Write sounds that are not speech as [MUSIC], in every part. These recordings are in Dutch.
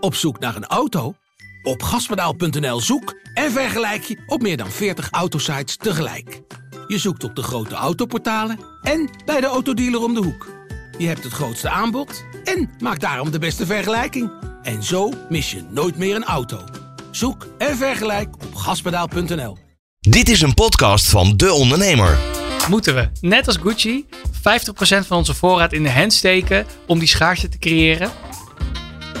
Op zoek naar een auto? Op gaspedaal.nl zoek en vergelijk je op meer dan 40 autosites tegelijk. Je zoekt op de grote autoportalen en bij de autodealer om de hoek. Je hebt het grootste aanbod en maakt daarom de beste vergelijking. En zo mis je nooit meer een auto. Zoek en vergelijk op gaspedaal.nl. Dit is een podcast van De Ondernemer. Moeten we, net als Gucci, 50% van onze voorraad in de hand steken om die schaarste te creëren?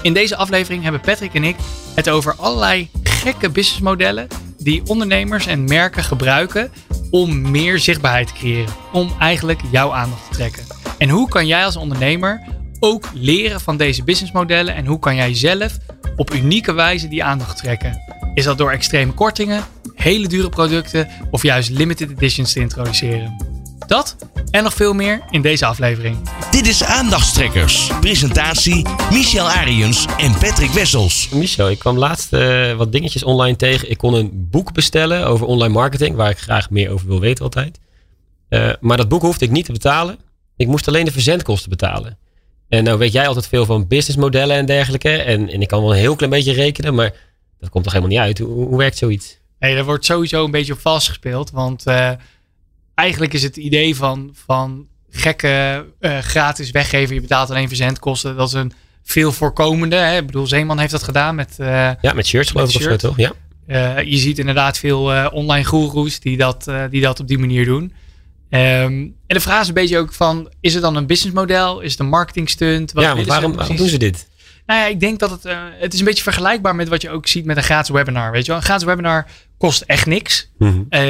In deze aflevering hebben Patrick en ik het over allerlei gekke businessmodellen die ondernemers en merken gebruiken om meer zichtbaarheid te creëren. Om eigenlijk jouw aandacht te trekken. En hoe kan jij als ondernemer ook leren van deze businessmodellen en hoe kan jij zelf op unieke wijze die aandacht trekken? Is dat door extreme kortingen, hele dure producten of juist limited editions te introduceren? Dat en nog veel meer in deze aflevering. Dit is Aandachtstrekkers. Presentatie Michel Ariens en Patrick Wessels. Michel, ik kwam laatst uh, wat dingetjes online tegen. Ik kon een boek bestellen over online marketing, waar ik graag meer over wil weten altijd. Uh, maar dat boek hoefde ik niet te betalen. Ik moest alleen de verzendkosten betalen. En nou weet jij altijd veel van businessmodellen en dergelijke. En, en ik kan wel een heel klein beetje rekenen, maar dat komt toch helemaal niet uit. Hoe, hoe werkt zoiets? Nee, daar wordt sowieso een beetje op vastgespeeld. Want uh, eigenlijk is het idee van, van gekke uh, gratis weggeven. Je betaalt alleen verzendkosten. Dat is een veel voorkomende. Hè? Ik bedoel, Zeeman heeft dat gedaan met... Uh, ja, met shirts geloof ik of zo toch? Ja. Uh, je ziet inderdaad veel online goeroes die dat, die dat op die manier doen. Um, en de vraag is een beetje ook van, is het dan een businessmodel? Is het een marketing stunt? Wat ja, maar waarom, waarom doen ze dit? Nou ja, ik denk dat het, uh, het is een beetje vergelijkbaar met wat je ook ziet met een gratis webinar. Weet je wel, een gratis webinar kost echt niks. Mm -hmm. uh,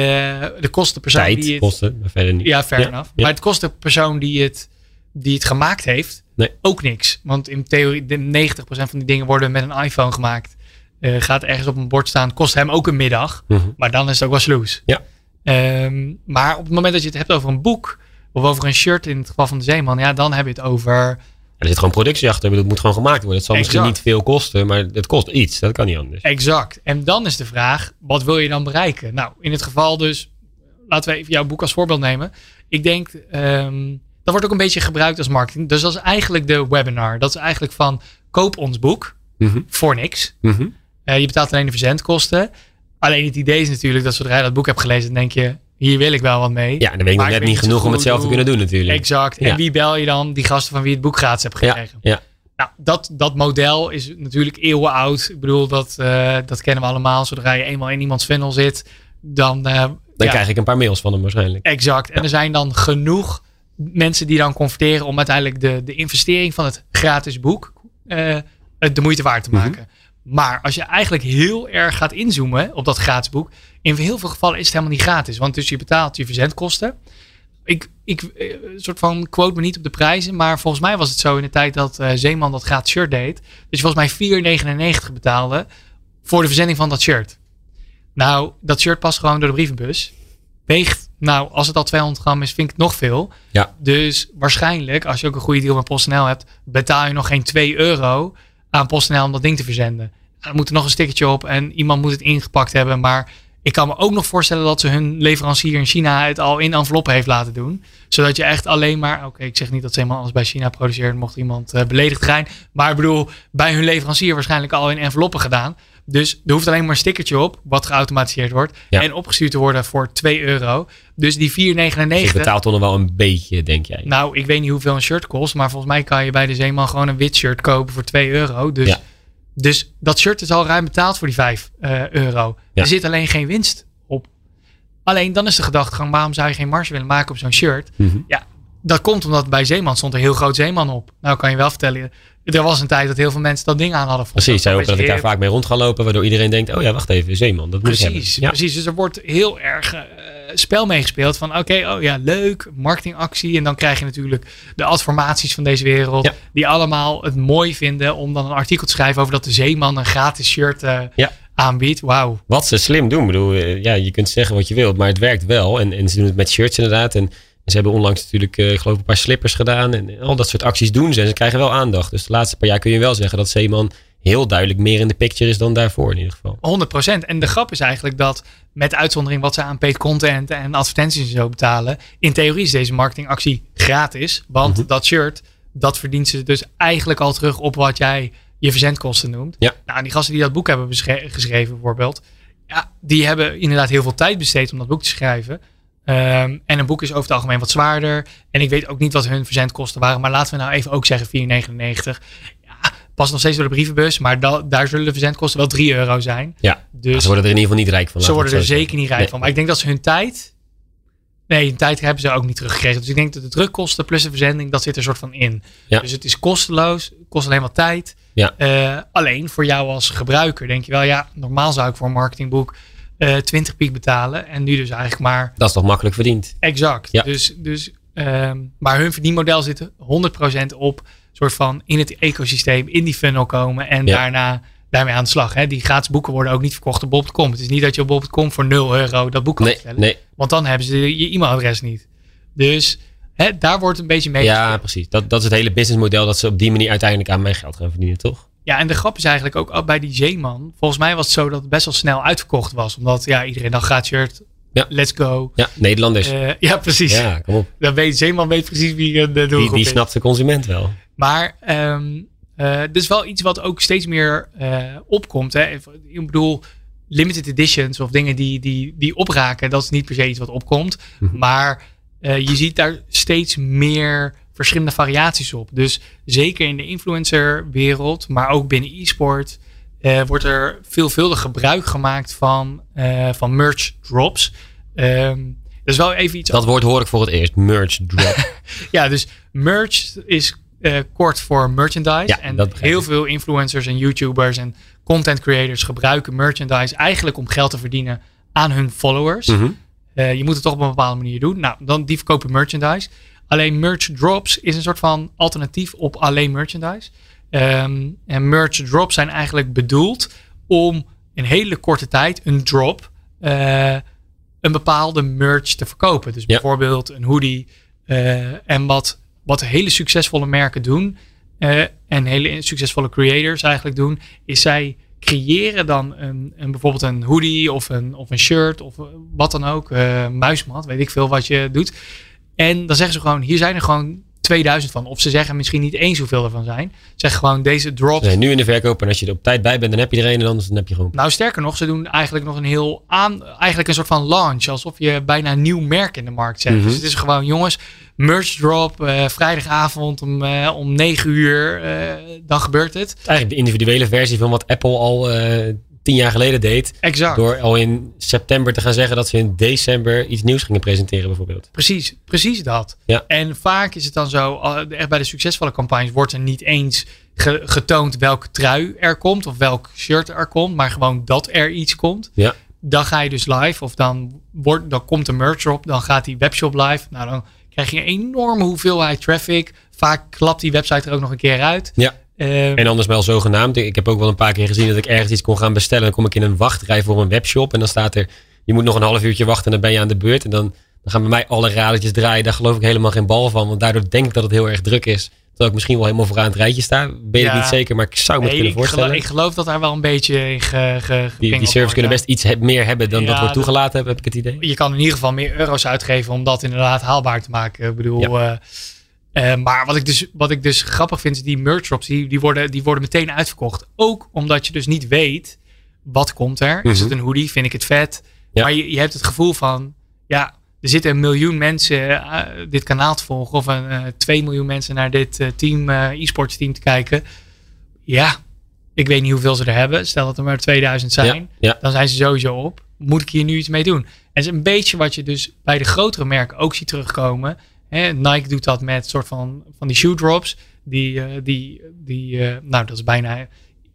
de kost de persoon Tijd die het, kosten, maar verder niet. Ja, fair ja, enough. Ja. Maar het kost de persoon die het, die het gemaakt heeft nee. ook niks. Want in theorie, de 90% van die dingen worden met een iPhone gemaakt. Uh, gaat ergens op een bord staan, kost hem ook een middag. Mhm. Mm -hmm. Maar dan is het ook wel sloes. Ja. Um, maar op het moment dat je het hebt over een boek of over een shirt in het geval van de Zeeman, ja, dan heb je het over er zit gewoon productie achter. Het moet gewoon gemaakt worden. Het zal exact. misschien niet veel kosten, maar het kost iets. Dat kan niet anders. Exact. En dan is de vraag, wat wil je dan bereiken? Nou, in het geval dus, laten we even jouw boek als voorbeeld nemen. Ik denk, um, dat wordt ook een beetje gebruikt als marketing. Dus dat is eigenlijk de webinar. Dat is eigenlijk van, koop ons boek mm -hmm. voor niks. Mm -hmm. uh, je betaalt alleen de verzendkosten. Alleen het idee is natuurlijk dat zodra je dat boek hebt gelezen, denk je, hier wil ik wel wat mee. Ja, dan weet ik nog net niet genoeg om het zelf te kunnen doen natuurlijk. Exact. En wie bel je dan? Die gasten van wie het boek gratis hebt gekregen. ja. Nou, dat, dat model is natuurlijk eeuwen oud. Ik bedoel, dat, eh, dat kennen we allemaal. Zodra je eenmaal in iemands funnel zit, dan... eh, Dan ja, krijg ik een paar mails van hem waarschijnlijk. Exact. En er zijn dan genoeg mensen die dan converteren om uiteindelijk de, de investering van het gratis boek eh, de moeite waard te Mhm. maken. Maar als je eigenlijk heel erg gaat inzoomen op dat gratis boek, in heel veel gevallen is het helemaal niet gratis. Want dus je betaalt je verzendkosten. Ik, ik eh, soort van quote me niet op de prijzen, maar volgens mij was het zo in de tijd dat eh, Zeeman dat gratis shirt deed. Dat je volgens mij 4,99 betaalde voor de verzending van dat shirt. Nou, dat shirt past gewoon door de brievenbus. Weegt, nou, als het al 200 gram is, vind ik het nog veel. Ja. Dus waarschijnlijk, als je ook een goede deal met PostNL hebt, betaal je nog geen 2 euro aan PostNL om dat ding te verzenden. Er moet er nog een stickertje op en iemand moet het ingepakt hebben. Maar ik kan me ook nog voorstellen dat ze hun leverancier in China het al in enveloppen heeft laten doen. Zodat je echt alleen maar, oké, ik zeg niet dat ze helemaal alles bij China produceert, mocht iemand uh, beledigd zijn. Maar ik bedoel, bij hun leverancier waarschijnlijk al in enveloppen gedaan. Dus er hoeft alleen maar een stickertje op, wat geautomatiseerd wordt. Ja. En opgestuurd te worden voor 2 euro. Dus die 4,99. Dus je betaalt toch nog wel een beetje, denk jij. Nou, ik weet niet hoeveel een shirt kost. Maar volgens mij kan je bij de Zeeman gewoon een wit shirt kopen voor 2 euro. Dus, Ja. dus dat shirt is al ruim betaald voor die 5 eh, euro. Ja. Er zit alleen geen winst op. Alleen dan is de gedachtegang, waarom zou je geen marge willen maken op zo'n shirt? Mhm. Ja, dat komt omdat bij Zeeman stond er heel groot Zeeman op. Nou kan je wel vertellen, er was een tijd dat heel veel mensen dat ding aan hadden. Vond Precies, zij ook dat ik daar vaak mee rond ga lopen, waardoor iedereen denkt, oh ja, wacht even, Zeeman, dat moet ik Precies, hebben. Ja. precies. Dus er wordt heel erg eh, spel meegespeeld van oké, oh ja, leuk, marketingactie. En dan krijg je natuurlijk de adformaties van deze wereld. Ja. Die allemaal het mooi vinden om dan een artikel te schrijven over dat de zeeman een gratis shirt eh, Ja. aanbiedt. Wauw. Wat ze slim doen, ik bedoel, eh, ja, je kunt zeggen wat je wilt, maar het werkt wel. En, en ze doen het met shirts inderdaad. En ze hebben onlangs natuurlijk, eh, ik geloof, een paar slippers gedaan. En al dat soort acties doen ze. En ze krijgen wel aandacht. Dus de laatste paar jaar kun je wel zeggen dat Zeeman heel duidelijk meer in de picture is dan daarvoor in ieder geval. 100%. En de grap is eigenlijk dat met uitzondering wat ze aan paid content en advertenties en zo betalen. In theorie is deze marketingactie gratis. Want Mhm. dat shirt, dat verdient ze dus eigenlijk al terug op wat jij je verzendkosten noemt. Ja. Nou, die gasten die dat boek hebben geschreven bijvoorbeeld. Ja, die hebben inderdaad heel veel tijd besteed om dat boek te schrijven. Ehm, en een boek is over het algemeen wat zwaarder. En ik weet ook niet wat hun verzendkosten waren. Maar laten we nou even ook zeggen 4,99. Ja, past nog steeds door de brievenbus. Maar da- daar zullen de verzendkosten wel 3 euro zijn. Ja, Dus ze worden er in ieder geval niet rijk van. ze worden er zeker niet rijk Nee. van. Maar ik denk dat ze hun tijd. Nee, hun tijd hebben ze ook niet teruggekregen. Dus ik denk dat de drukkosten plus de verzending, dat zit er een soort van in. Ja. Dus het is kosteloos, kost alleen wat tijd. Ja. Eh, alleen voor jou als gebruiker denk je wel, ja, normaal zou ik voor een marketingboek eh 20 piek betalen. En nu dus eigenlijk maar Dat is toch makkelijk verdiend. exact. Ja. Dus, dus, ehm, maar hun verdienmodel zit er 100% op, soort van in het ecosysteem, in die funnel komen en Ja. daarna daarmee aan de slag. Hè. Die gratis boeken worden ook niet verkocht op bol.com. Het is niet dat je op bol.com voor 0 euro dat boek kan Nee, bestellen. nee. Want dan hebben ze je e-mailadres niet. Dus hè, daar wordt een beetje mee. Ja, gespeeld. precies. Dat, dat is het hele businessmodel dat ze op die manier uiteindelijk aan mijn geld gaan verdienen, toch? Ja, en de grap is eigenlijk ook al bij die Zeeman. Volgens mij was het zo dat het best wel snel uitverkocht was. Omdat ja, iedereen dan gaat shirt. Ja. Let's go. Ja, Nederlanders. Eh, ja, precies. ja, kom op. Dan weet, Zeeman weet precies wie een de Die, doelgroep die is. snapt de consument wel. Maar eh dit is wel iets wat ook steeds meer eh, opkomt. Hè. Ik bedoel, limited editions of dingen die, die, die opraken, dat is niet per se iets wat opkomt. Mhm. Maar eh, je ziet daar steeds meer verschillende variaties op. Dus zeker in de influencerwereld, maar ook binnen e-sport, eh, wordt er veelvuldig gebruik gemaakt van, eh, van merch drops. Ehm dat is wel even iets Dat woord hoor ik voor het eerst. Merch drop. [LAUGHS] ja, dus merch is eh, kort voor merchandise. Ja, en heel veel influencers en YouTubers en content creators gebruiken merchandise eigenlijk om geld te verdienen aan hun followers. Mhm. Eh, je moet het toch op een bepaalde manier doen. Nou, dan die verkopen merchandise. Alleen merch drops is een soort van alternatief op alleen merchandise. Ehm, en merch drops zijn eigenlijk bedoeld om in hele korte tijd een drop eh, een bepaalde merch te verkopen. Dus Ja. bijvoorbeeld een hoodie. eh, en wat, wat hele succesvolle merken doen eh, en hele succesvolle creators eigenlijk doen, is zij creëren dan een, een, bijvoorbeeld een hoodie of een, of een shirt of wat dan ook, muismat, weet ik veel wat je doet. En dan zeggen ze gewoon, hier zijn er gewoon 2000 van. Of ze zeggen misschien niet eens hoeveel er van zijn. Zeg gewoon deze drops. Zijn nu in de verkoop en als je er op tijd bij bent, dan heb je er een en anders dan heb je gewoon. Nou, sterker nog, ze doen eigenlijk nog een heel aan, eigenlijk een soort van launch, alsof je bijna een nieuw merk in de markt zet. Mhm. Dus het is gewoon, jongens, merch drop, eh, vrijdagavond om, eh, om 9 uur, eh, dan gebeurt het. Eigenlijk de individuele versie van wat Apple al tien jaar geleden deed. Exact. Door al in september te gaan zeggen dat ze in december iets nieuws gingen presenteren, bijvoorbeeld. Precies, precies dat. Ja. En vaak is het dan zo, echt bij de succesvolle campagnes wordt er niet eens ge- getoond welke trui er komt of welk shirt er komt, maar gewoon dat er iets komt. Ja. Dan ga je dus live of dan, wordt, dan komt de merch op, dan gaat die webshop live. Nou, dan krijg je een enorme hoeveelheid traffic. Vaak klapt die website er ook nog een keer uit. Ja. Ehm, En anders wel zogenaamd. Ik heb ook wel een paar keer gezien dat ik ergens iets kon gaan bestellen. Dan kom ik in een wachtrij voor een webshop. En dan staat er, je moet nog een half uurtje wachten en dan ben je aan de beurt. En dan, dan gaan bij mij alle radertjes draaien. Daar geloof ik helemaal geen bal van. Want daardoor denk ik dat het heel erg druk is. Terwijl ik misschien wel helemaal vooraan het rijtje sta. Weet ik niet zeker, maar ik zou me nee, kunnen geloof, voorstellen. ik geloof dat daar wel een beetje in ge, ge, die, die servers kunnen ja. best iets meer hebben dan Ja, dat wordt dat- toegelaten, heb, heb ik het idee. je kan in ieder geval meer euro's uitgeven om dat inderdaad haalbaar te maken. Ik bedoel, eh, eh, maar wat ik, dus, wat ik dus grappig vind, is die merch drops, die, die, worden, die worden meteen uitverkocht. Ook omdat je dus niet weet, wat komt er? Is Mhm. het een hoodie? Vind ik het vet? Ja. Maar je, je hebt het gevoel van, ja, er zitten een miljoen mensen eh, dit kanaal te volgen. Of een, eh, twee miljoen mensen naar dit team, e-sports team te kijken. Ja, ik weet niet hoeveel ze er hebben. Stel dat er maar 2000 zijn Ja, ja. dan zijn ze sowieso op. Moet ik hier nu iets mee doen? En het is een beetje wat je dus bij de grotere merken ook ziet terugkomen. Hè, Nike doet dat met soort van, van die shoe drops. Die, eh, die, die eh, nou dat is bijna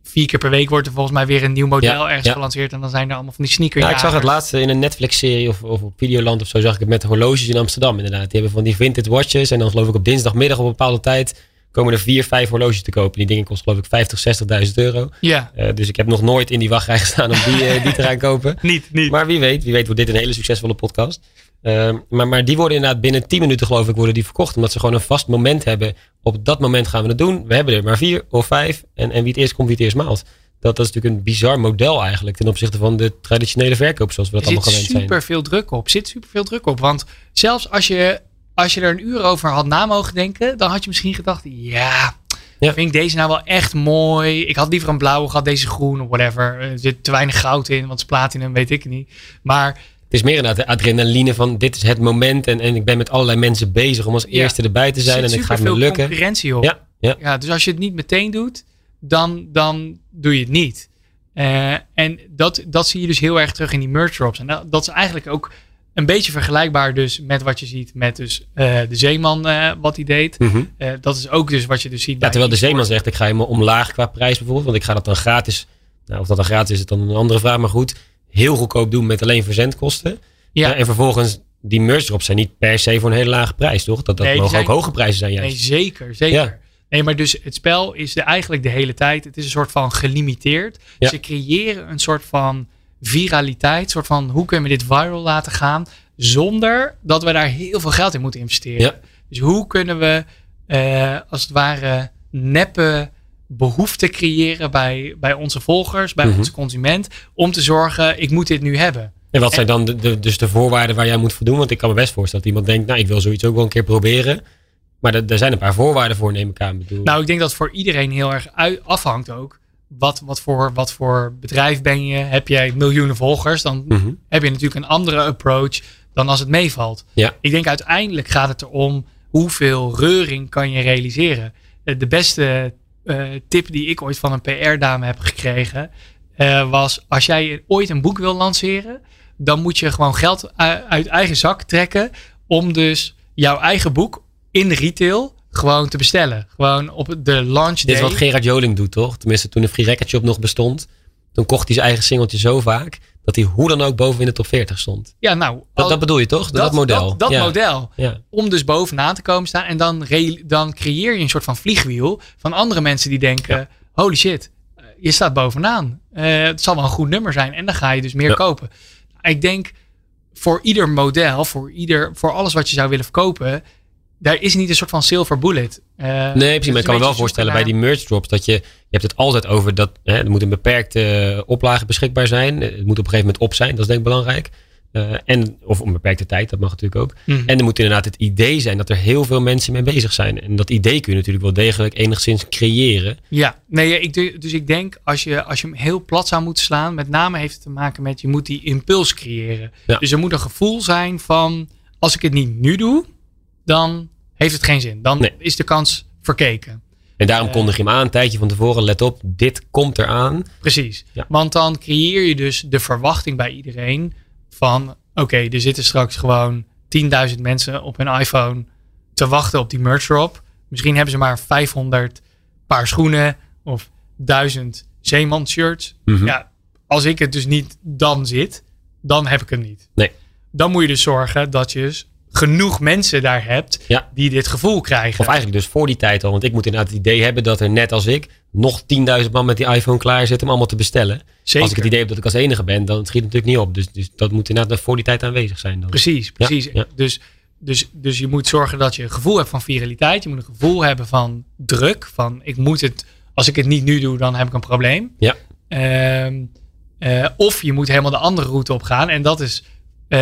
vier keer per week wordt er volgens mij weer een nieuw model Ja, ergens ja. gelanceerd. En dan zijn er allemaal van die sneaker Ja, ik zag het laatste in een Netflix-serie of, of op Videoland of zo. Zag ik het met de horloges in Amsterdam inderdaad. Die hebben van die vintage watches. En dan geloof ik op dinsdagmiddag op een bepaalde tijd komen er vier, vijf horloges te kopen. Die dingen kosten geloof ik 50, 60.000 euro. Ja, Eh, dus ik heb nog nooit in die wachtrij [LAUGHS] gestaan om die, die te gaan kopen. [LAUGHS] niet, niet. Maar wie weet, wie weet wordt dit een hele succesvolle podcast. Ehm, maar, maar die worden inderdaad binnen 10 minuten geloof ik worden die verkocht. Omdat ze gewoon een vast moment hebben. Op dat moment gaan we het doen. We hebben er maar vier of vijf. En, en wie het eerst komt, wie het eerst maalt. Dat, dat is natuurlijk een bizar model eigenlijk. Ten opzichte van de traditionele verkoop zoals we dat er allemaal zit gewend zijn. super veel druk op. Zit super veel druk op. Want zelfs als je, als je er een uur over had na mogen denken, dan had je misschien gedacht, ja, Ja. Vind ik deze nou wel echt mooi? Ik had liever een blauwe gehad, deze groen of whatever. Er zit te weinig goud in, want het is platinum, weet ik niet. Maar Het is meer inderdaad de adrenaline van dit is het moment. En, en ik ben met allerlei mensen bezig om als Ja. eerste erbij te zijn. En het gaat me lukken. concurrentie op. Ja, ja. Ja, dus als je het niet meteen doet, dan, dan doe je het niet. Eh, en dat, dat zie je dus heel erg terug in die merch drops. En dat, dat is eigenlijk ook een beetje vergelijkbaar dus met wat je ziet met dus, eh, de Zeeman eh, wat hij deed. Mhm. Dat is ook dus wat je dus ziet Ja, terwijl de zeeman zegt, ik ga helemaal omlaag qua prijs bijvoorbeeld. Want ik ga dat dan gratis, nou, of dat dan gratis is, is dan een andere vraag. Maar goed, heel goedkoop doen met alleen verzendkosten. Ja. Ja. en vervolgens, die merch drops zijn niet per se voor een hele lage prijs, toch? Dat, dat Nee, mogen zijn- ook hoge prijzen zijn Nee, juist. zeker, zeker. Ja. Nee, maar dus het spel is de, eigenlijk de hele tijd, het is een soort van gelimiteerd. Ja. Ze creëren een soort van viraliteit, een soort van hoe kunnen we dit viral laten gaan, zonder dat we daar heel veel geld in moeten investeren. Ja. Dus hoe kunnen we eh, als het ware neppe behoefte creëren bij, bij onze volgers, bij Mhm. onze consument, om te zorgen, ik moet dit nu hebben. En wat zijn dan de, de, dus de voorwaarden waar jij moet voldoen? Want ik kan me best voorstellen dat iemand denkt, nou, ik wil zoiets ook wel een keer proberen. Maar er, er zijn een paar voorwaarden voor, neem ik aan. Bedoel, Nou, ik denk dat voor iedereen heel erg afhangt ook. Wat, wat, voor, wat voor bedrijf ben je? Heb jij miljoenen volgers? Dan Mhm. heb je natuurlijk een andere approach dan als het meevalt. Ja. Ik denk uiteindelijk gaat het erom hoeveel reuring kan je realiseren. Eh, De beste tip die ik ooit van een PR-dame heb gekregen eh, was: als jij ooit een boek wil lanceren, dan moet je gewoon geld uit eigen zak trekken om dus jouw eigen boek in de retail gewoon te bestellen. Gewoon op de launch Dit day. is wat Gerard Joling doet, toch? Tenminste, toen de Free Record Shop nog bestond. Toen kocht hij zijn eigen singeltje zo vaak, dat hij hoe dan ook boven in de top 40 stond. ja, nou, Dat, bedoel je toch? Dat, dat model. Dat, dat ja. model. Ja. Om dus bovenaan te komen staan. En dan, dan creëer je een soort van vliegwiel van andere mensen die denken: holy shit, eh, je staat bovenaan. Eh, het zal wel een goed nummer zijn. En dan ga je dus meer kopen. Ik denk voor ieder model, voor, ieder, voor alles wat je zou willen verkopen, daar is niet een soort van silver bullet. Eh, Nee, precies. Maar ik kan me wel voorstellen bij die merch drops dat je, je hebt het altijd over dat hè, er moet een beperkte eh, oplage beschikbaar zijn. Het moet op een gegeven moment op zijn, dat is denk ik belangrijk. Eh, en, of een beperkte tijd, dat mag natuurlijk ook. Mhm. En er moet inderdaad het idee zijn dat er heel veel mensen mee bezig zijn. En dat idee kun je natuurlijk wel degelijk enigszins creëren. Ja, nee, ik, dus ik denk als je, als je hem heel plat zou moeten slaan, met name heeft het te maken met je moet die impuls creëren. Ja. Dus er moet een gevoel zijn van als ik het niet nu doe, dan heeft het geen zin. Dan Nee. is de kans verkeken. En daarom Eh. kondig je hem aan een tijdje van tevoren. Let op, dit komt eraan. Precies. Ja. Want dan creëer je dus de verwachting bij iedereen van oké, er zitten straks gewoon 10.000 mensen op hun iPhone te wachten op die merch drop. Misschien hebben ze maar 500 paar schoenen of 1000 zeeman shirts. Mhm. Ja, als ik het dus niet dan zit, dan heb ik het niet. Nee. Dan moet je dus zorgen dat je dus genoeg mensen daar hebt Ja. die dit gevoel krijgen. Of eigenlijk dus voor die tijd al. Want ik moet inderdaad het idee hebben dat er net als ik nog 10.000 man met die iPhone klaar zit om allemaal te bestellen. Zeker. Als ik het idee heb dat ik als enige ben, dan schiet het natuurlijk niet op. Dus, dus dat moet inderdaad voor die tijd aanwezig zijn. Dan. Precies, precies. ja. Dus, dus, dus je moet zorgen dat je een gevoel hebt van viraliteit. Je moet een gevoel hebben van druk. Van ik moet het, als ik het niet nu doe, dan heb ik een probleem. Ja. Ehm, eh, of je moet helemaal de andere route op gaan. En dat is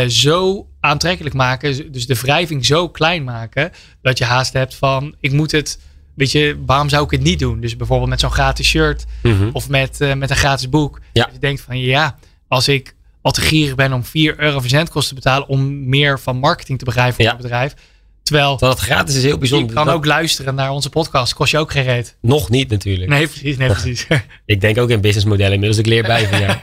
eh, zo aantrekkelijk maken. Dus de wrijving zo klein maken. Dat je haast hebt van ik moet het. Weet je, waarom zou ik het niet doen? Dus bijvoorbeeld met zo'n gratis shirt. Mhm. Of met, eh, met een gratis boek. Ja. Dat je denkt van ja, als ik al te gierig ben om 4 euro verzendkosten te betalen om meer van marketing te begrijpen voor Ja. het bedrijf. Terwijl Dat gratis is heel je bijzonder. kan Dat- ook luisteren naar onze podcast. Kost je ook geen reet. Nog niet natuurlijk. Nee, precies. Nee, precies. [LAUGHS] Ik denk ook in businessmodellen inmiddels. Ik leer bij van jou. [LAUGHS]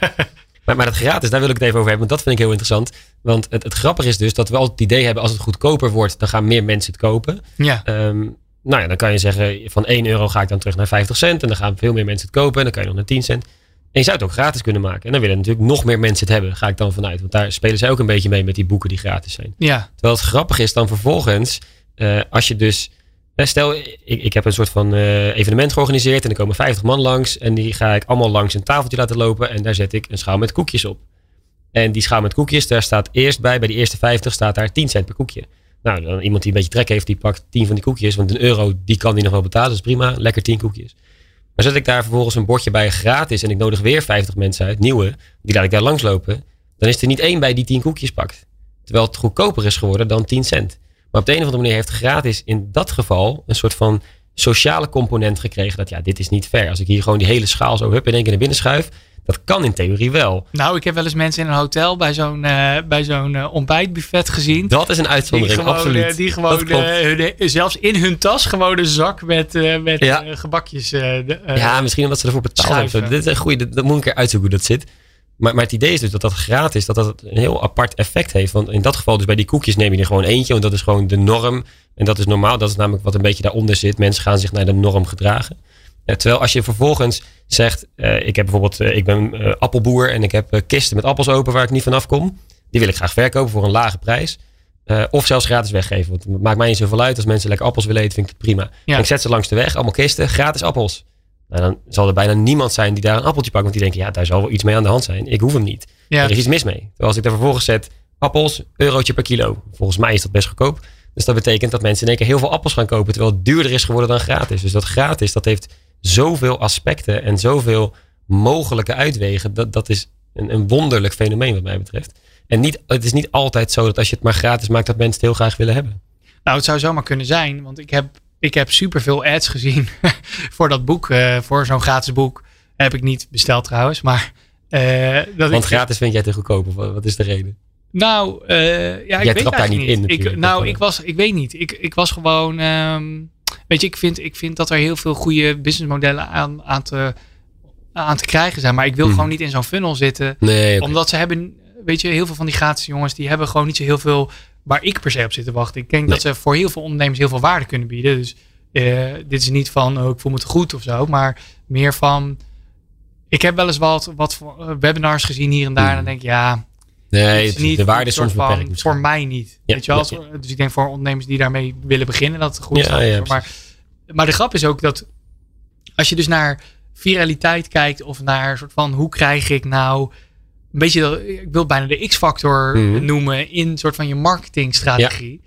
Maar, maar het gratis, daar wil ik het even over hebben. Want dat vind ik heel interessant. Want het, het grappige is dus dat we altijd het idee hebben... als het goedkoper wordt, dan gaan meer mensen het kopen. ja, Ehm, nou ja, dan kan je zeggen... van 1 euro ga ik dan terug naar 50 cent. En dan gaan veel meer mensen het kopen. En dan kan je nog naar 10 cent. En je zou het ook gratis kunnen maken. En dan willen natuurlijk nog meer mensen het hebben. Ga ik dan vanuit. Want daar spelen zij ook een beetje mee met die boeken die gratis zijn. ja, Terwijl het grappig is dan vervolgens, eh, als je dus. Eh, Stel, ik, ik heb een soort van eh, evenement georganiseerd en er komen 50 man langs. En die ga ik allemaal langs een tafeltje laten lopen. En daar zet ik een schaal met koekjes op. En die schaal met koekjes, daar staat eerst bij, bij die eerste 50 staat daar 10 cent per koekje. Nou, dan iemand die een beetje trek heeft, die pakt 10 van die koekjes. Want een euro, die kan die nog wel betalen. Is prima, lekker 10 koekjes. Maar zet ik daar vervolgens een bordje bij gratis en ik nodig weer 50 mensen uit, nieuwe, die laat ik daar langslopen. Dan is er niet één bij die 10 koekjes pakt. Terwijl het goedkoper is geworden dan 10 cent. Maar op de een of andere manier heeft gratis in dat geval een soort van sociale component gekregen. Dat ja, dit is niet fair. Als ik hier gewoon die hele schaal zo hup in één keer naar binnen schuif. Dat kan in theorie wel. Nou, ik heb wel eens mensen in een hotel bij zo'n eh, bij zo'n eh, ontbijtbuffet gezien. Dat is een Die uitzondering, gewoon, absoluut. die gewoon eh, hun- zelfs in hun tas gewoon een zak met, met Ja. gebakjes. ja, misschien omdat ze ervoor betaald hebben. schuiven. Dit is een goede, dat, moet ik een keer uitzoeken hoe dat zit. Maar, maar het idee is dus dat dat gratis, dat dat een heel apart effect heeft. Want in dat geval, dus bij die koekjes neem je er gewoon eentje. Want dat is gewoon de norm. En dat is normaal. Dat is namelijk wat een beetje daaronder zit. Mensen gaan zich naar de norm gedragen. Ja, terwijl als je vervolgens zegt, eh, ik heb bijvoorbeeld, eh, ik ben eh, appelboer en ik heb eh, kisten met appels open waar ik niet vanaf kom. Die wil ik graag verkopen voor een lage prijs. Eh, of zelfs gratis weggeven. Want het maakt mij niet zoveel uit. Als mensen lekker appels willen eten, vind ik het prima. Ja. En ik zet ze langs de weg, allemaal kisten, gratis appels. Nou, dan zal er bijna niemand zijn die daar een appeltje pakt. Want die denken, ja, daar zal wel iets mee aan de hand zijn. Ik hoef hem niet. ja. Er is iets mis mee. Terwijl als ik daar vervolgens zet, appels, eurotje per kilo. Volgens mij is dat best goedkoop. Dus dat betekent dat mensen in één keer heel veel appels gaan kopen. Terwijl het duurder is geworden dan gratis. Dus dat gratis, dat heeft zoveel aspecten en zoveel mogelijke uitwegen. Dat, dat is een, een wonderlijk fenomeen wat mij betreft. En niet, het is niet altijd zo dat als je het maar gratis maakt, dat mensen het heel graag willen hebben. Nou, het zou zomaar kunnen zijn, want ik heb, ik heb superveel ads gezien [LAUGHS] voor dat boek, eh, voor zo'n gratis boek. Heb ik niet besteld trouwens, maar. eh, dat Want ik, gratis vind jij te goedkoop. Of wat is de reden? Nou, eh, ja, ik weet daar niet in Ik, nou, ik was, ik weet niet. Ik, ik was gewoon, ehm, weet je, ik vind, ik vind dat er heel veel goede businessmodellen aan, aan, te, aan te krijgen zijn. Maar ik wil Mhm. gewoon niet in zo'n funnel zitten. Nee. Omdat ze hebben, weet je, heel veel van die gratis jongens, die hebben gewoon niet zo heel veel waar ik per se op zit te wachten. Ik denk dat ze voor heel veel ondernemers heel veel waarde kunnen bieden. Dus eh, dit is niet van, oh, ik voel me te goed of zo, maar meer van, ik heb wel eens wat, wat eh, webinars gezien hier en daar. En dan denk ik, ja, nee het is niet de waarde is soms van- beperkt. Voor mij niet. Ja, weet je wel? ja, Dus ik denk voor ondernemers die daarmee willen beginnen, dat het goed is. Maar, maar de grap is ook dat als je dus naar viraliteit kijkt of naar een soort van hoe krijg ik nou een beetje, ik wil bijna de X-factor Mhm. noemen in soort van je marketingstrategie.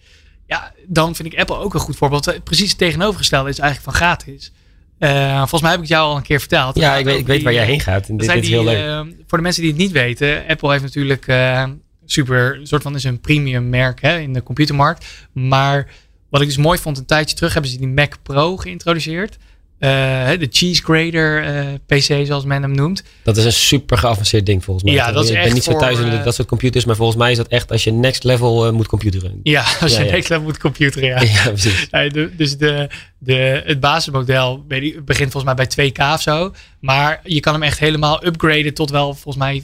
Ja. dan vind ik Apple ook een goed voorbeeld. Precies het tegenovergestelde is eigenlijk van gratis. Eh, volgens mij heb ik het jou al een keer verteld. Ja, ik weet, ik weet waar jij eh, heen gaat. En dit, is heel leuk. eh, voor de mensen die het niet weten, Apple heeft natuurlijk eh, super, een soort van is een premium merk hè, in de computermarkt. Maar wat ik dus mooi vond, een tijdje terug hebben ze die Mac Pro geïntroduceerd. Eh, de cheese grater eh, PC, zoals men hem noemt. Dat is een super geavanceerd ding volgens mij. Ja, dat is ik ben echt niet zo voor, thuis in de- eh, dat soort computers, maar volgens mij is dat echt als je next level moet computeren. Ja, als je ja. next level moet computeren, ja. [LAUGHS] Ja, precies. De- dus de, de, het basismodel weet begint volgens mij bij 2K of zo. Maar je kan hem echt helemaal upgraden tot wel volgens mij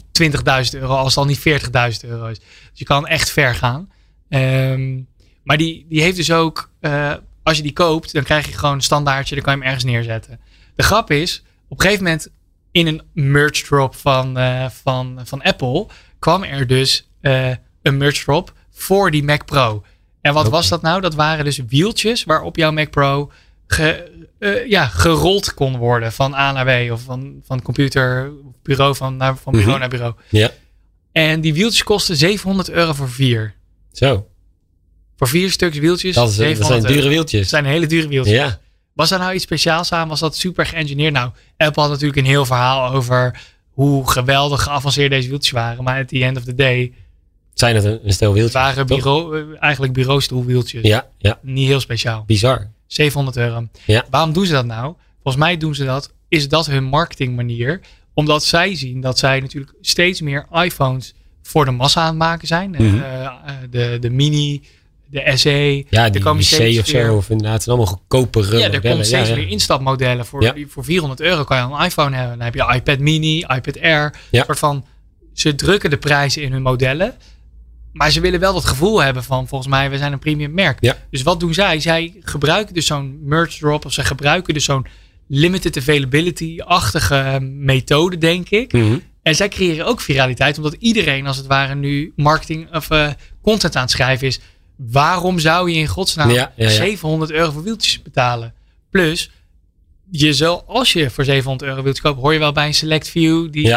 20.000 euro, als het al niet 40.000 euro is. Dus je kan echt ver gaan. Ehm, maar die, die heeft dus ook, als je die koopt, dan krijg je gewoon een standaardje, dan kan je hem ergens neerzetten. De grap is, op een gegeven moment in een merch drop van, eh, van, van Apple kwam er dus eh, een merch drop voor die Mac Pro. En wat was dat nou? Dat waren dus wieltjes waarop jouw Mac Pro ge, eh, ja, gerold kon worden van A naar B of van, van computer, bureau van, naar, van bureau Mhm. naar bureau. Ja, En die wieltjes kosten 700 euro voor vier. zo. Voor vier stuks wieltjes. Dat, is, dat 700 zijn dure euro. wieltjes. Dat zijn hele dure wieltjes. Ja, Was daar nou iets speciaals aan? Was dat super geëngineerd? Nou, Apple had natuurlijk een heel verhaal over hoe geweldig geavanceerd deze wieltjes waren. Maar at the end of the day, zijn het een, een stel het wieltjes. waren bureau, eh, eigenlijk bureaustoelwieltjes. Ja, ja, Niet heel speciaal. bizar. 700 euro. Ja. Waarom doen ze dat nou? Volgens mij doen ze dat, is dat hun marketingmanier. Omdat zij zien dat zij natuurlijk steeds meer iPhones voor de massa aan het maken zijn. Mhm. Eh, eh, de, de mini, de SE. Ja, Er die, komen C of zo. Of inderdaad, het zijn allemaal goedkopere Ja, er modellen. komt steeds Ja, ja. meer instapmodellen. Voor, Ja. voor 400 euro kan je al een iPhone hebben. Dan heb je iPad mini, iPad Air. Ja. Een soort van, ze drukken de prijzen in hun modellen. Maar ze willen wel dat gevoel hebben van, volgens mij, we zijn een premium merk. Ja. Dus wat doen zij? Zij gebruiken dus zo'n merch drop. Of ze gebruiken dus zo'n limited availability-achtige methode, denk ik. Mhm. En zij creëren ook viraliteit, omdat iedereen als het ware nu marketing of eh, content aan het schrijven is. Waarom zou je in godsnaam Ja, ja, ja. 700 euro voor wieltjes betalen? Plus, je zal, als je voor 700 euro wieltjes koopt, hoor je wel bij een select few die.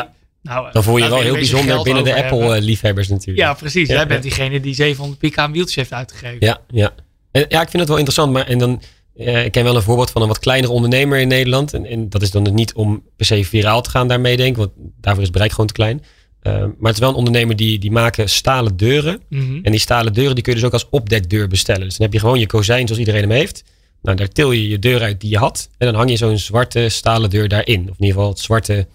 Nou, Dan voel je laten wel we heel bijzonder binnen de. Apple-liefhebbers natuurlijk. Ja, precies. Jij bent diegene die 700 pk aan wieltjes heeft uitgegeven. Ja, ja. En, ja, ik vind het wel interessant. Maar en dan, eh, ik ken wel een voorbeeld van een wat kleinere ondernemer in Nederland. En, en dat is dan niet om per se viraal te gaan daarmee, denk ik. Want daarvoor is het bereik gewoon te klein. Eh, maar het is wel een ondernemer die, die maken stalen deuren. Mhm. En die stalen deuren die kun je dus ook als opdekdeur bestellen. Dus dan heb je gewoon je kozijn zoals iedereen hem heeft. Nou, daar til je je deur uit die je had. En dan hang je zo'n zwarte stalen deur daarin. Of in ieder geval het zwarte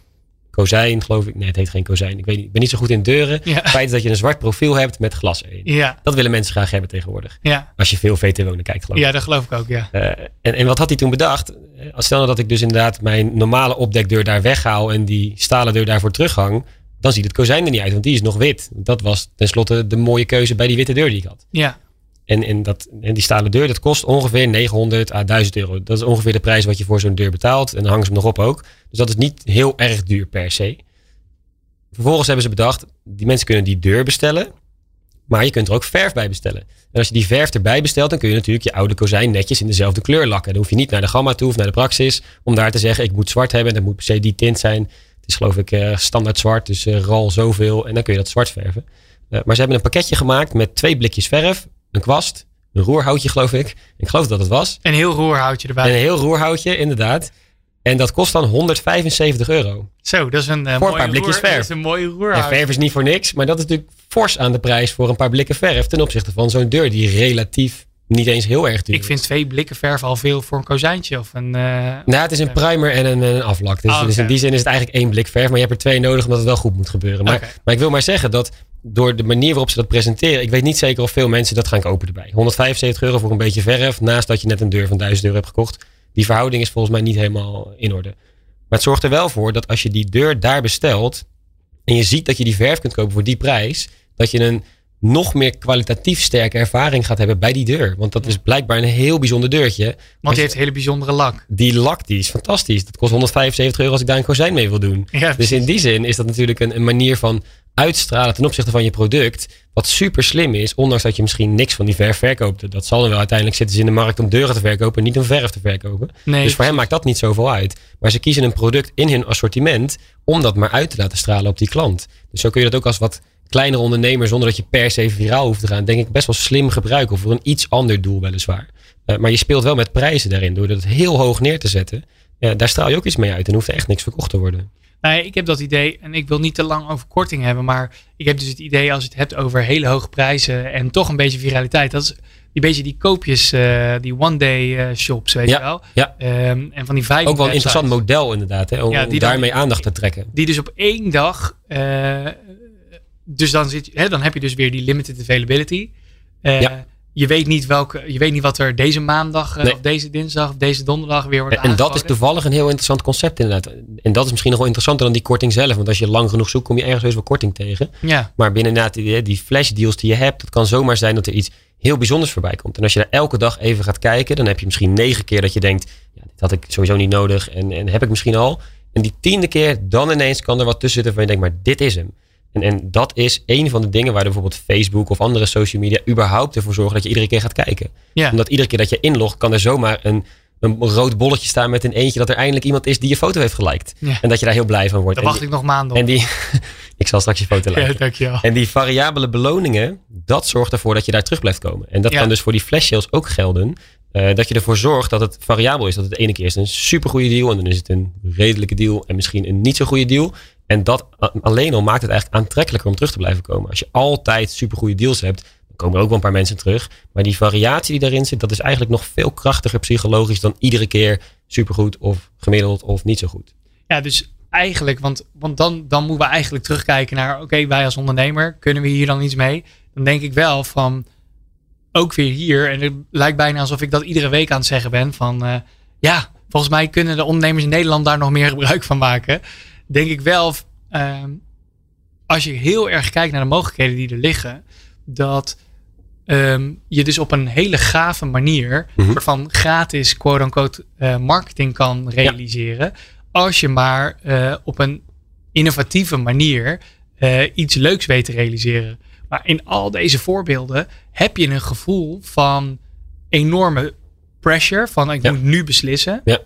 kozijn, geloof ik. Nee, het heet geen kozijn. Ik, weet niet, ik ben niet zo goed in deuren. Ja. Het feit dat je een zwart profiel hebt met glas erin. Ja, Dat willen mensen graag hebben tegenwoordig. ja. Als je veel VT Wonen kijkt, geloof ik. ja, dat geloof ik ook, ja. Eh, en, en wat had hij toen bedacht? Eh, Stel nou dat ik dus inderdaad mijn normale opdekdeur daar weghaal en die stalen deur daarvoor terughang. Dan ziet het kozijn er niet uit, want die is nog wit. Dat was tenslotte de mooie keuze bij die witte deur die ik had. Ja, En, en, dat, en die stalen deur, dat kost ongeveer 900 à 1000 euro. Dat is ongeveer de prijs wat je voor zo'n deur betaalt. En dan hangen ze hem nog op ook. Dus dat is niet heel erg duur per se. Vervolgens hebben ze bedacht, die mensen kunnen die deur bestellen. Maar je kunt er ook verf bij bestellen. En als je die verf erbij bestelt, dan kun je natuurlijk je oude kozijn netjes in dezelfde kleur lakken. Dan hoef je niet naar de gamma toe of naar de praxis. Om daar te zeggen, ik moet zwart hebben. En dat moet per se die tint zijn. Is geloof ik eh, standaard zwart, dus eh, RAL zoveel. En dan kun je dat zwart verven. Eh, maar ze hebben een pakketje gemaakt met twee blikjes verf, een kwast, een roerhoutje geloof ik. Ik geloof dat het was. een heel roerhoutje erbij. En een heel roerhoutje, inderdaad. En dat kost dan 175 euro. Zo, dat is een, eh, Voor een mooie paar blikjes roer- verf. Is een mooie En roerhout. verf is niet voor niks, maar dat is natuurlijk fors aan de prijs voor een paar blikken verf. Ten opzichte van zo'n deur die relatief niet eens heel erg duur Ik vind twee blikken verf al veel voor een kozijntje of een... eh, Nou, het is een primer en een, een aflak. Dus, Ah, dus in die zin is het eigenlijk één blik verf. Maar je hebt er twee nodig omdat het wel goed moet gebeuren. Maar, maar ik wil maar zeggen dat door de manier waarop ze dat presenteren. Ik weet niet zeker of veel mensen dat gaan kopen erbij. 175 euro voor een beetje verf. Naast dat je net een deur van 1000 euro hebt gekocht. Die verhouding is volgens mij niet helemaal in orde. Maar het zorgt er wel voor dat als je die deur daar bestelt. En je ziet dat je die verf kunt kopen voor die prijs. Dat je een nog meer kwalitatief sterke ervaring gaat hebben bij die deur. Want dat is blijkbaar een heel bijzonder deurtje. want die heeft een hele bijzondere lak. die lak die is fantastisch. Dat kost 175 euro als ik daar een kozijn mee wil doen. Ja, Dus in die zin is dat natuurlijk een, een manier van uitstralen ten opzichte van je product. Wat super slim is, ondanks dat je misschien niks van die verf verkoopt. Dat zal dan wel uiteindelijk zitten ze in de markt om deuren te verkopen, niet om verf te verkopen. nee, dus voor hen maakt dat niet zoveel uit. Maar ze kiezen een product in hun assortiment om dat maar uit te laten stralen op die klant. Dus zo kun je dat ook als wat kleinere ondernemer, zonder dat je per se viraal hoeft te gaan, denk ik best wel slim gebruiken. Voor een iets ander doel weliswaar. Eh, maar je speelt wel met prijzen daarin. Door het heel hoog neer te zetten, daar straal je ook iets mee uit. En hoeft er echt niks verkocht te worden. Nee, ik heb dat idee en ik wil niet te lang over korting hebben, maar ik heb dus het idee als je het hebt over hele hoge prijzen en toch een beetje viraliteit. Dat is die beetje die koopjes, eh, die one-day eh, shops, weet Ja, je wel. ja. Ehm, en van die veiling Ook wel een interessant model inderdaad. Hè, om, Ja, om die dan- daarmee aandacht te trekken. Die dus op één dag, dus dan, zit, hè, dan heb je dus weer die limited availability. Eh, Ja. Je weet niet welke, je weet niet wat er deze maandag, eh, Nee. of deze dinsdag, of deze donderdag weer wordt En dat is toevallig een heel interessant concept inderdaad. En dat is misschien nog wel interessanter dan die korting zelf. Want als je lang genoeg zoekt, kom je ergens wel korting tegen. Ja, Maar binnen inderdaad die, die flash deals die je hebt, het kan zomaar zijn dat er iets heel bijzonders voorbij komt. En als je daar elke dag even gaat kijken, dan heb je misschien negen keer dat je denkt, ja, dit had ik sowieso niet nodig en, en heb ik misschien al. En die tiende keer, dan ineens kan er wat tussen zitten van je denkt, maar dit is hem. En, en dat is een van de dingen waar bijvoorbeeld Facebook of andere social media überhaupt ervoor zorgen dat je iedere keer gaat kijken. ja. Omdat iedere keer dat je inlogt, kan er zomaar een, een rood bolletje staan met een eentje dat er eindelijk iemand is die je foto heeft geliked. Ja. En dat je daar heel blij van wordt. daar wacht die- ik nog maanden op. en die, [LAUGHS] ik zal straks je foto laten. ja, dankjewel. En die variabele beloningen, dat zorgt ervoor dat je daar terug blijft komen. En dat Ja. kan dus voor die flash sales ook gelden. eh, dat je ervoor zorgt dat het variabel is. Dat het de ene keer is een supergoeie deal. En dan is het een redelijke deal. En misschien een niet zo goede deal. En dat alleen al maakt het eigenlijk aantrekkelijker om terug te blijven komen. Als je altijd supergoeie deals hebt, dan komen er ook wel een paar mensen terug. Maar die variatie die daarin zit, dat is eigenlijk nog veel krachtiger psychologisch dan iedere keer supergoed of gemiddeld of niet zo goed. Ja, dus eigenlijk, want, want dan, dan moeten we eigenlijk terugkijken naar, oké, wij als ondernemer, kunnen we hier dan iets mee? Dan denk ik wel van, ook weer hier, en het lijkt bijna alsof ik dat iedere week aan het zeggen ben, van eh, ja, volgens mij kunnen de ondernemers in Nederland daar nog meer gebruik van maken. Denk ik wel, ehm, als je heel erg kijkt naar de mogelijkheden die er liggen, dat ehm, je dus op een hele gave manier, soort van gratis, quote-unquote, eh, marketing kan realiseren. Als je maar eh, op een innovatieve manier eh, iets leuks weet te realiseren. Maar in al deze voorbeelden heb je een gevoel van enorme pressure. Van ik Ja. moet nu beslissen. Ja.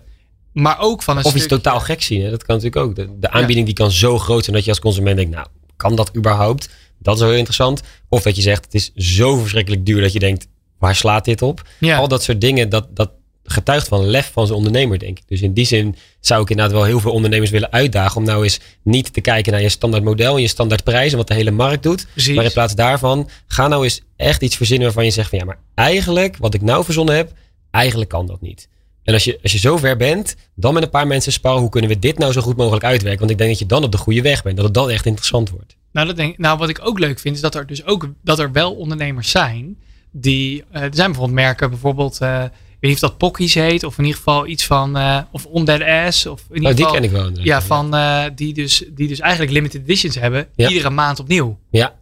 Maar ook van een Of iets stuk- totaal gek zien. Hè? Dat kan natuurlijk ook. De, de aanbieding die kan zo groot zijn dat je als consument denkt, nou, kan dat überhaupt? Dat is wel heel interessant. Of dat je zegt, het is zo verschrikkelijk duur dat je denkt, waar slaat dit op? Ja. Al dat soort dingen, dat, dat getuigt van lef van zijn ondernemer, denk ik. Dus in die zin zou ik inderdaad wel heel veel ondernemers willen uitdagen om nou eens niet te kijken naar je standaard model en je standaard prijzen, wat de hele markt doet. Precies. Maar in plaats daarvan, ga nou eens echt iets verzinnen waarvan je zegt van ja, maar eigenlijk wat ik nou verzonnen heb, Eigenlijk kan dat niet. En als je, als je zover bent, dan met een paar mensen sparren. Hoe kunnen we dit nou zo goed mogelijk uitwerken? Want ik denk dat je dan op de goede weg bent. Dat het dan echt interessant wordt. Nou, dat denk, nou, wat ik ook leuk vind, is dat er dus ook dat er wel ondernemers zijn. Die, eh, er zijn bijvoorbeeld merken, bijvoorbeeld, eh, ik weet niet of dat Pockies heet, of in ieder geval iets van, eh of On Dead Ass. Of in ieder Oh, die geval, ken ik wel. Ja, van, die, dus, die dus eigenlijk limited editions hebben, Ja. iedere maand opnieuw. Ja,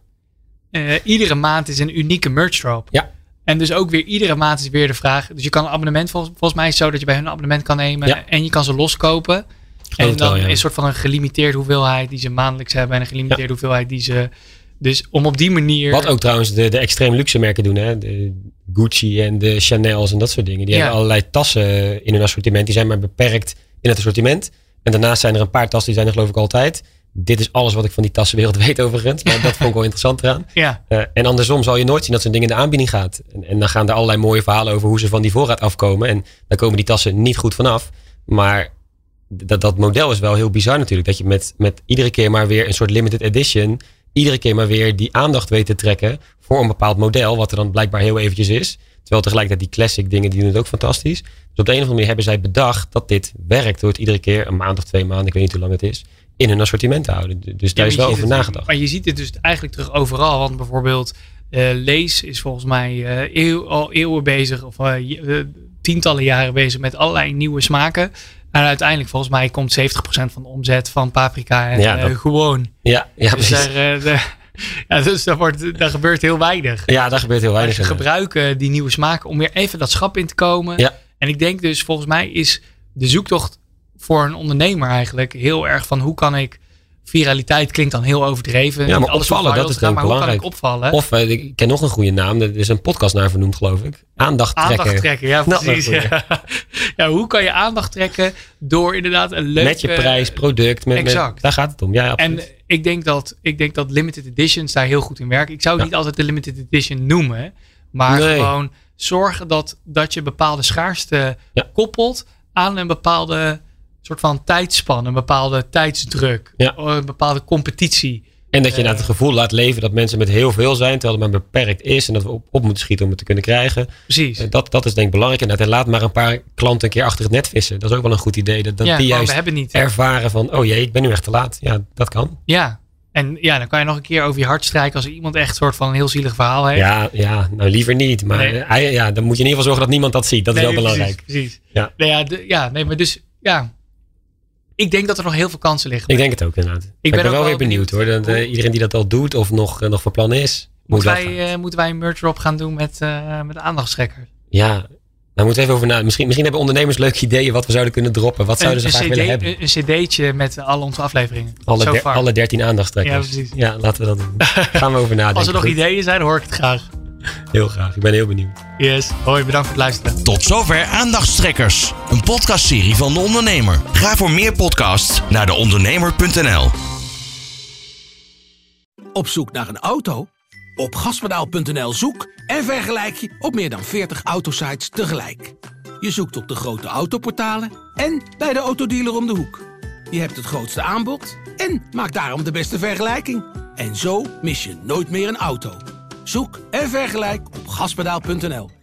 iedere maand is een unieke merch drop. Ja. En dus ook weer iedere maand is weer de vraag. Dus je kan een abonnement, volgens, volgens mij is het zo dat je bij hun een abonnement kan nemen. Ja. En je kan ze loskopen. En dan wel, ja. is een soort van een gelimiteerde hoeveelheid die ze maandelijks hebben. En een gelimiteerde hoeveelheid die ze... Dus om op die manier... Wat ook trouwens de, de extreem luxe merken doen. Hè? De Gucci en de Chanel's en dat soort dingen. Die hebben allerlei tassen in hun assortiment. Die zijn maar beperkt in het assortiment. En daarnaast zijn er een paar tassen die zijn er geloof ik altijd. Dit is alles wat ik van die tassenwereld [LAUGHS] weet overigens. Maar dat vond ik wel interessant eraan. Ja, Eh, en andersom zal je nooit zien dat zo'n ding in de aanbieding gaat. En, en dan gaan er allerlei mooie verhalen over hoe ze van die voorraad afkomen. En dan komen die tassen niet goed vanaf. Maar dat, dat model is wel heel bizar natuurlijk. Dat je met, met iedere keer maar weer een soort limited edition. Iedere keer maar weer die aandacht weet te trekken voor een bepaald model. Wat er dan blijkbaar heel eventjes is. Terwijl tegelijkertijd die classic dingen die doen het ook fantastisch. Dus op de een of andere manier hebben zij bedacht dat dit werkt. Door het iedere keer een maand of twee maanden, ik weet niet hoe lang het is. In hun assortiment te houden. Dus daar is wel over het- nagedacht. Maar je ziet het dus eigenlijk terug overal. Want bijvoorbeeld eh Lees is volgens mij eh, eeuw, al eeuwen bezig. Of eh, tientallen jaren bezig met allerlei nieuwe smaken. En uiteindelijk volgens mij komt 70% van de omzet van paprika en Ja, dat- gewoon. Ja, ja Dus, precies. daar, [LAUGHS] ja, dus daar, wordt, daar gebeurt heel weinig. Ja, daar gebeurt heel weinig. ze gebruiken die nieuwe smaken om weer even dat schap in te komen. Ja. En ik denk dus, volgens mij is de zoektocht voor een ondernemer eigenlijk heel erg van hoe kan ik. Viraliteit klinkt dan heel overdreven. Ja, maar alles opvallen, dat is gaan, ik maar hoe kan ik belangrijk. opvallen? Of eh, ik ken nog een goede naam. Er is een podcast naar vernoemd, geloof ik. Aandacht trekken. aandacht trekken, ja [LAUGHS] Nou, precies. Ja. [LAUGHS] ja, hoe kan je aandacht trekken door inderdaad een leuke... Met je prijs, product. Met, met- exact. daar gaat het om. Ja, En ik denk, dat, ik denk dat limited editions daar heel goed in werken. Ik zou het Ja. niet altijd de limited edition noemen. Maar Nee. gewoon zorgen dat, dat je bepaalde schaarste Ja. koppelt aan een bepaalde soort van tijdspan. Een bepaalde tijdsdruk. Ja. Een bepaalde competitie. en dat je eh, inderdaad het gevoel laat leven dat mensen met heel veel zijn. Terwijl het maar beperkt is. En dat we op, op moeten schieten om het te kunnen krijgen. Precies. Eh, Dat, dat is denk ik belangrijk. En laat maar een paar klanten een keer achter het net vissen. Dat is ook wel een goed idee. Dat, dat ja, die juist we hebben niet. ervaren van... Oh jee, ik ben nu echt te laat. Ja, dat kan. Ja. En ja, dan kan je nog een keer over je hart strijken als iemand echt een soort van een heel zielig verhaal heeft. Ja, ja, nou liever niet. Maar Nee. eh, ja, dan moet je in ieder geval zorgen dat niemand dat ziet. Dat is wel belangrijk. Precies. Ja. Nee, ja, ja, nee, maar dus ja. Ik denk dat er nog heel veel kansen liggen. Ik denk het ook inderdaad. Ik ben ben, wel wel weer benieuwd, benieuwd hoor. Dat, eh, iedereen die dat al doet of nog, eh, nog van plan is, moet Moeten wij, eh, moeten wij een merch drop gaan doen met, met aandachtstrekkers? Ja, daar moeten we even over na. Misschien, misschien hebben ondernemers leuke ideeën wat we zouden kunnen droppen. Wat zouden ze een, graag CD, willen hebben? Een, een cd'tje met al onze afleveringen. Alle, So der- alle 13 aandachtstrekkers. Ja, precies. Ja, laten we dat doen. Gaan we over nadenken. Als er nog Goed. ideeën zijn, hoor ik het graag. Heel graag. Ik ben heel benieuwd. Yes. Hoi, bedankt voor het luisteren. Tot zover Aandachtstrekkers, een podcastserie van De Ondernemer. Ga voor meer podcasts naar deondernemer.nl. Op zoek naar een auto? Op gaspedaal.nl zoek en vergelijk je op meer dan 40 autosites tegelijk. Je zoekt op de grote autoportalen en bij de autodealer om de hoek. Je hebt het grootste aanbod en maakt daarom de beste vergelijking. En zo mis je nooit meer een auto. Zoek en vergelijk op gaspedaal.nl.